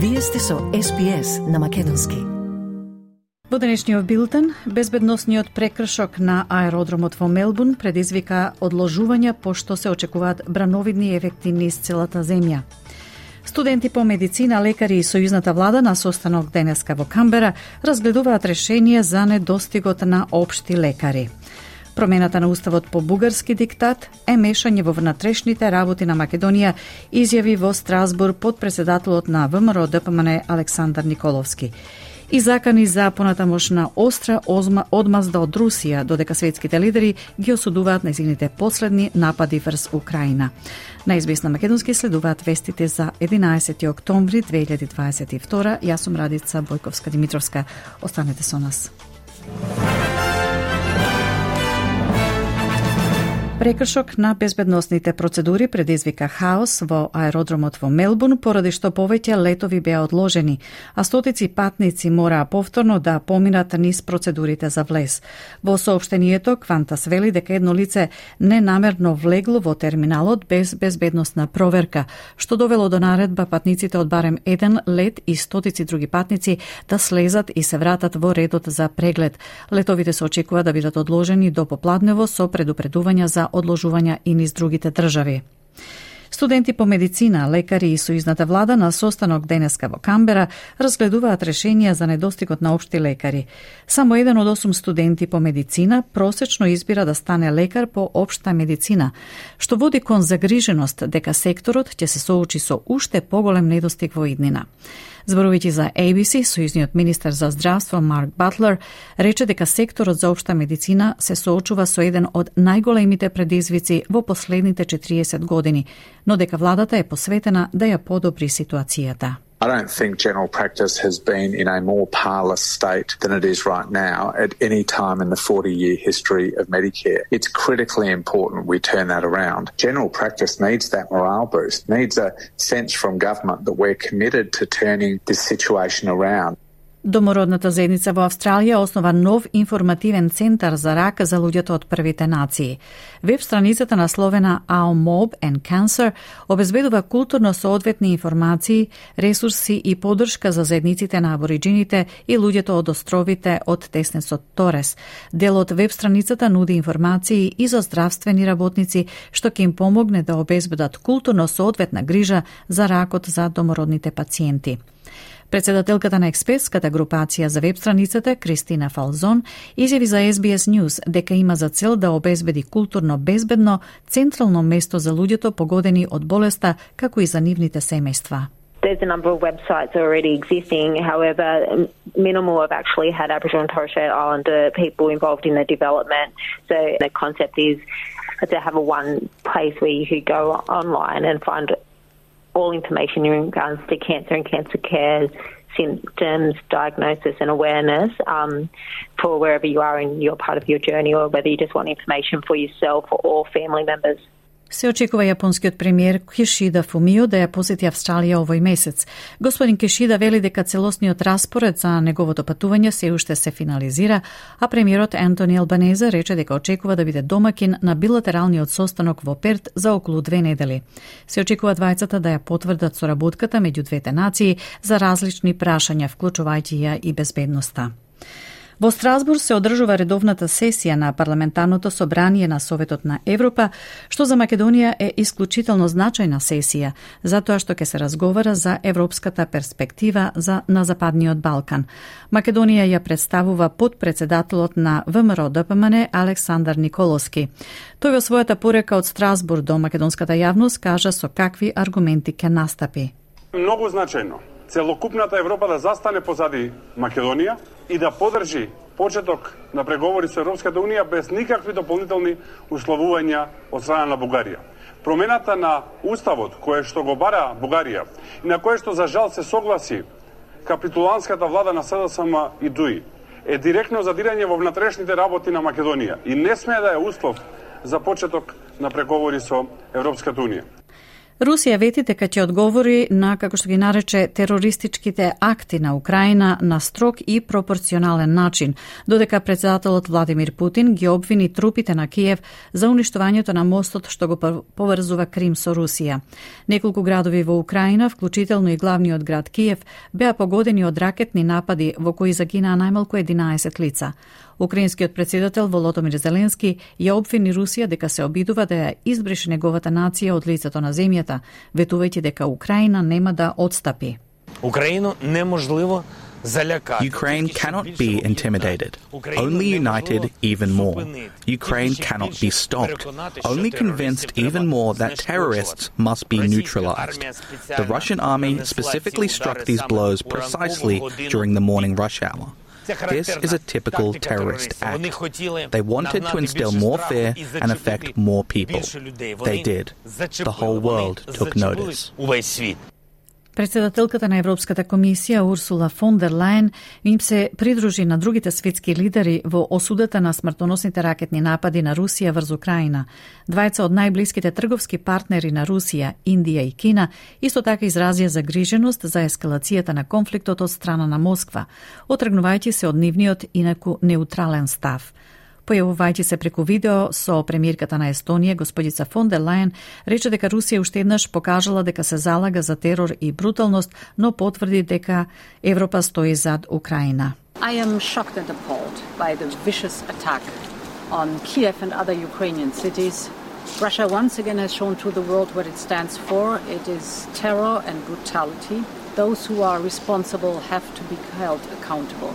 Вие сте со SPS на Македонски. Во денешниот билтен, безбедносниот прекршок на аеродромот во Мелбун предизвика одложување пошто се очекуваат брановидни ефекти низ целата земја. Студенти по медицина, лекари и сојузната влада на состанок денеска во Камбера разгледуваат решение за недостигот на општи лекари. Промената на уставот по бугарски диктат е мешање во внатрешните работи на Македонија, изјави во Страсбур под председателот на ВМРО ДПМН Александар Николовски и закани за понатамошна остра озма, одмазда од Русија, додека светските лидери ги осудуваат незините последни напади врз Украина. На избис на Македонски следуваат вестите за 11 октомври 2022. Јас сум Радица Бојковска Димитровска. Останете со нас. Прекршок на безбедносните процедури предизвика хаос во аеродромот во Мелбурн, поради што повеќе летови беа одложени, а стотици патници мораа повторно да поминат низ процедурите за влез. Во соопштението Квантас вели дека едно лице ненамерно влегло во терминалот без безбедносна проверка, што довело до наредба патниците од барем еден лет и стотици други патници да слезат и се вратат во редот за преглед. Летовите се очекува да бидат одложени до попладнево со предупредувања за одложувања и низ другите држави. Студенти по медицина, лекари и сојузната влада на состанок денеска во Камбера разгледуваат решенија за недостигот на општи лекари. Само еден од осум студенти по медицина просечно избира да стане лекар по општа медицина, што води кон загриженост дека секторот ќе се соочи со уште поголем недостиг во иднина. Зборувајќи за ABC, сојузниот министер за здравство Марк Батлер рече дека секторот за општа медицина се соочува со еден од најголемите предизвици во последните 40 години, но дека владата е посветена да ја подобри ситуацијата. I don't think general practice has been in a more parlous state than it is right now at any time in the 40 year history of Medicare. It's critically important we turn that around. General practice needs that morale boost, needs a sense from government that we're committed to turning this situation around. Домородната заедница во Австралија основа нов информативен центар за рак за луѓето од првите нации. Веб страницата насловена Our Mob and Cancer обезбедува културно соодветни информации, ресурси и подршка за заедниците на абориджините и луѓето од островите од Теснесот Торес. Дел од веб страницата нуди информации и за здравствени работници што ќе им помогне да обезбедат културно соодветна грижа за ракот за домородните пациенти. Председателката на експертската групација за веб страницата Кристина Фалзон изјави за SBS News дека има за цел да обезбеди културно безбедно централно место за луѓето погодени од болеста, како и за нивните семејства. There's a number of websites already existing. However, minimal have actually had Aboriginal and Torres Strait Islander people involved in the development. So the concept is to have a one place where you could go online and find all information in regards to cancer and cancer care, symptoms, diagnosis, and awareness um, for wherever you are in your part of your journey, or whether you just want information for yourself or family members. Се очекува јапонскиот премиер Кишида Фумио да ја посети Австралија овој месец. Господин Кишида вели дека целосниот распоред за неговото патување се уште се финализира, а премиерот Антони Албанезе рече дека очекува да биде домакин на билатералниот состанок во Перт за околу две недели. Се очекува двајцата да ја потврдат соработката меѓу двете нации за различни прашања, вклучувајќи ја и безбедноста. Во Страсбург се одржува редовната сесија на парламентарното собрание на Советот на Европа, што за Македонија е исклучително значајна сесија, затоа што ќе се разговара за европската перспектива за на Западниот Балкан. Македонија ја представува подпредседателот на ВМРО ДПМН Александар Николовски. Тој во својата порека од Страсбург до македонската јавност кажа со какви аргументи ќе настапи. Многу значајно целокупната Европа да застане позади Македонија и да подржи почеток на преговори со Европската Унија без никакви дополнителни условувања од страна на Бугарија. Промената на уставот кое што го бара Бугарија и на кое што за жал се согласи капитуланската влада на СДСМ и ДУИ е директно задирање во внатрешните работи на Македонија и не смее да е услов за почеток на преговори со Европската Унија. Русија вети дека ќе одговори на, како што ги нарече, терористичките акти на Украина на строг и пропорционален начин, додека председателот Владимир Путин ги обвини трупите на Киев за уништувањето на мостот што го поврзува Крим со Русија. Неколку градови во Украина, вклучително и главниот град Киев, беа погодени од ракетни напади во кои загинаа најмалку 11 лица. Украинскиот председател Володомир Зеленски ја обвини Русија дека се обидува да ја избрише неговата нација од лицето на земјата, ветувајќи дека Украина нема да отстапи. Украину неможливо Ukraine cannot be intimidated, only united even more. Ukraine cannot be stopped, only convinced even more that terrorists must be neutralized. The Russian army specifically struck these blows precisely during the morning rush hour. This is a typical terrorist act. They wanted to instill more fear and affect more people. They did. The whole world took notice. Председателката на Европската комисија Урсула фон дер Лајен им се придружи на другите светски лидери во осудата на смртоносните ракетни напади на Русија врз Украина. Двајца од најблиските трговски партнери на Русија, Индија и Кина, исто така изразија загриженост за ескалацијата на конфликтот од страна на Москва, отргнувајќи се од нивниот инаку неутрален став. Појавувајќи се преку видео со премиерката на Естонија, господица фон де Лајен, рече дека Русија уште еднаш покажала дека се залага за терор и бруталност, но потврди дека Европа стои зад Украина. I am shocked and appalled by the vicious attack on Kiev and other Ukrainian cities. Russia once again has shown to the world what it stands for. It is terror and brutality. Those who are responsible have to be held accountable.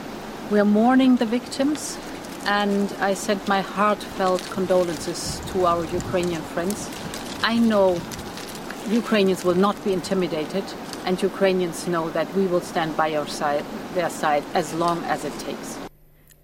We are mourning the victims and I send my heartfelt condolences to our Ukrainian friends. I know Ukrainians will not be intimidated, and Ukrainians know that we will stand by side, their side as long as it takes.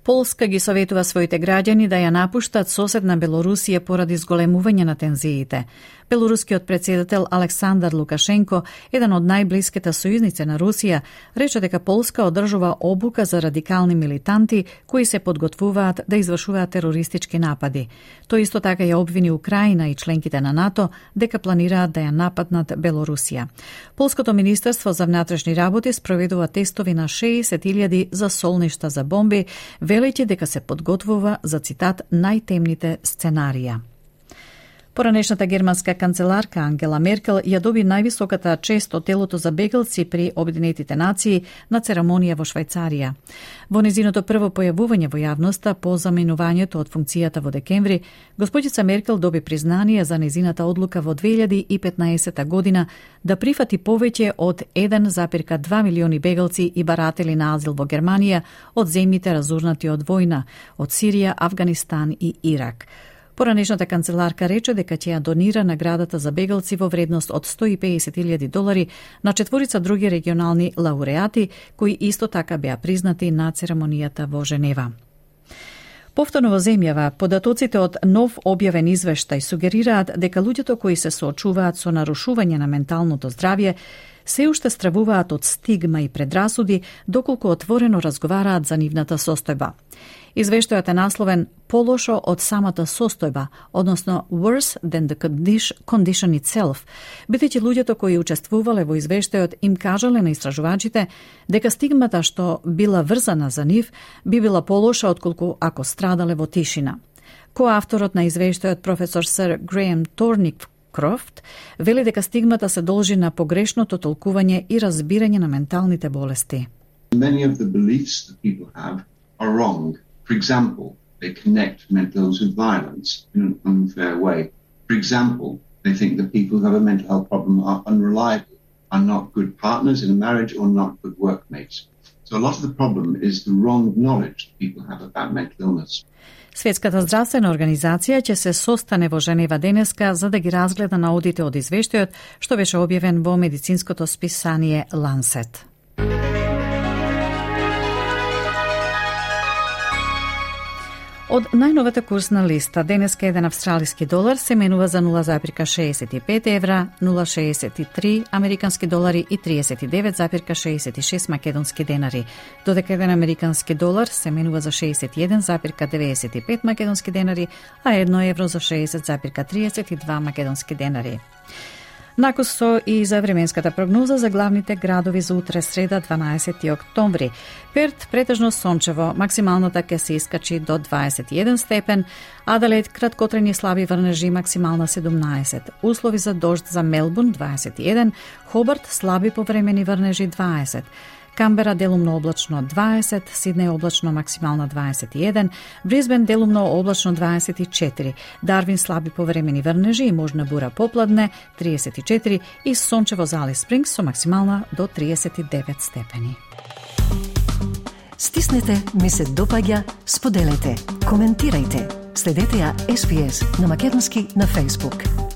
Полска ги советува своите граѓани да ја напуштат соседна Белорусија поради зголемување на тензиите. Белорускиот председател Александар Лукашенко, еден од најблиските сојузници на Русија, рече дека Полска одржува обука за радикални милитанти кои се подготвуваат да извршуваат терористички напади. Тој исто така ја обвини Украина и членките на НАТО дека планираат да ја нападнат Белорусија. Полското министерство за внатрешни работи спроведува тестови на 60.000 за солништа за бомби, велејќи дека се подготвува за цитат најтемните сценарија. Поранешната германска канцеларка Ангела Меркел ја доби највисоката чест од телото за бегалци при Обединетите нации на церемонија во Швајцарија. Во незиното прво појавување во јавноста по заменувањето од функцијата во декември, господица Меркел доби признание за незината одлука во 2015 година да прифати повеќе од 1,2 милиони бегалци и баратели на азил во Германија од земјите разурнати од војна, од Сирија, Афганистан и Ирак. Поранешната канцеларка рече дека ќе ја донира наградата за бегалци во вредност од 150.000 долари на четворица други регионални лауреати кои исто така беа признати на церемонијата во Женева. Повторно во земјава, податоците од нов објавен извештај сугерираат дека луѓето кои се соочуваат со нарушување на менталното здравје се уште стравуваат од стигма и предрасуди доколку отворено разговараат за нивната состојба. Извештајот е насловен полошо од самата состојба, односно worse than the condition itself, бидејќи луѓето кои учествувале во извештајот им кажале на истражувачите дека стигмата што била врзана за нив би била полоша отколку ако страдале во тишина. Коавторот на извештајот професор Сер Греем Торник Крофт вели дека стигмата се должи на погрешното толкување и разбирање на менталните болести. Many of the beliefs that people have are wrong. For example, they connect mental illness with violence in an unfair way. For example, they think that people who have a mental health problem are unreliable, are not good partners in a marriage, or not good workmates. So a lot of the problem is the wrong knowledge people have about mental illness. Светската здравствена организација ќе се состане во Женева денеска за да ги разгледа наудите од извештајот што беше објавен во медицинското списание Lancet. Од најновата курсна листа, денеска еден австралиски долар се менува за 0,65 евра, 0,63 американски долари и 39,66 македонски денари, додека еден американски долар се менува за 61,95 македонски денари, а едно евро за 60,32 македонски денари. Накусо и за временската прогноза за главните градови за утре среда 12 октомври. Перт претежно сончево, максималната ќе се искачи до 21 степен, Аделаид краткотрени слаби врнежи максимална 17. Услови за дожд за Мелбун 21, Хобарт слаби повремени врнежи 20. Камбера делумно облачно 20, Сиднеј облачно максимално 21, Бризбен делумно облачно 24, Дарвин слаби повремени врнежи и можна бура попладне 34 и сончево зали Спрингс со максимална до 39 степени. Стиснете, ми се допаѓа, споделете, коментирајте. Следете ја SPS на Македонски на Facebook.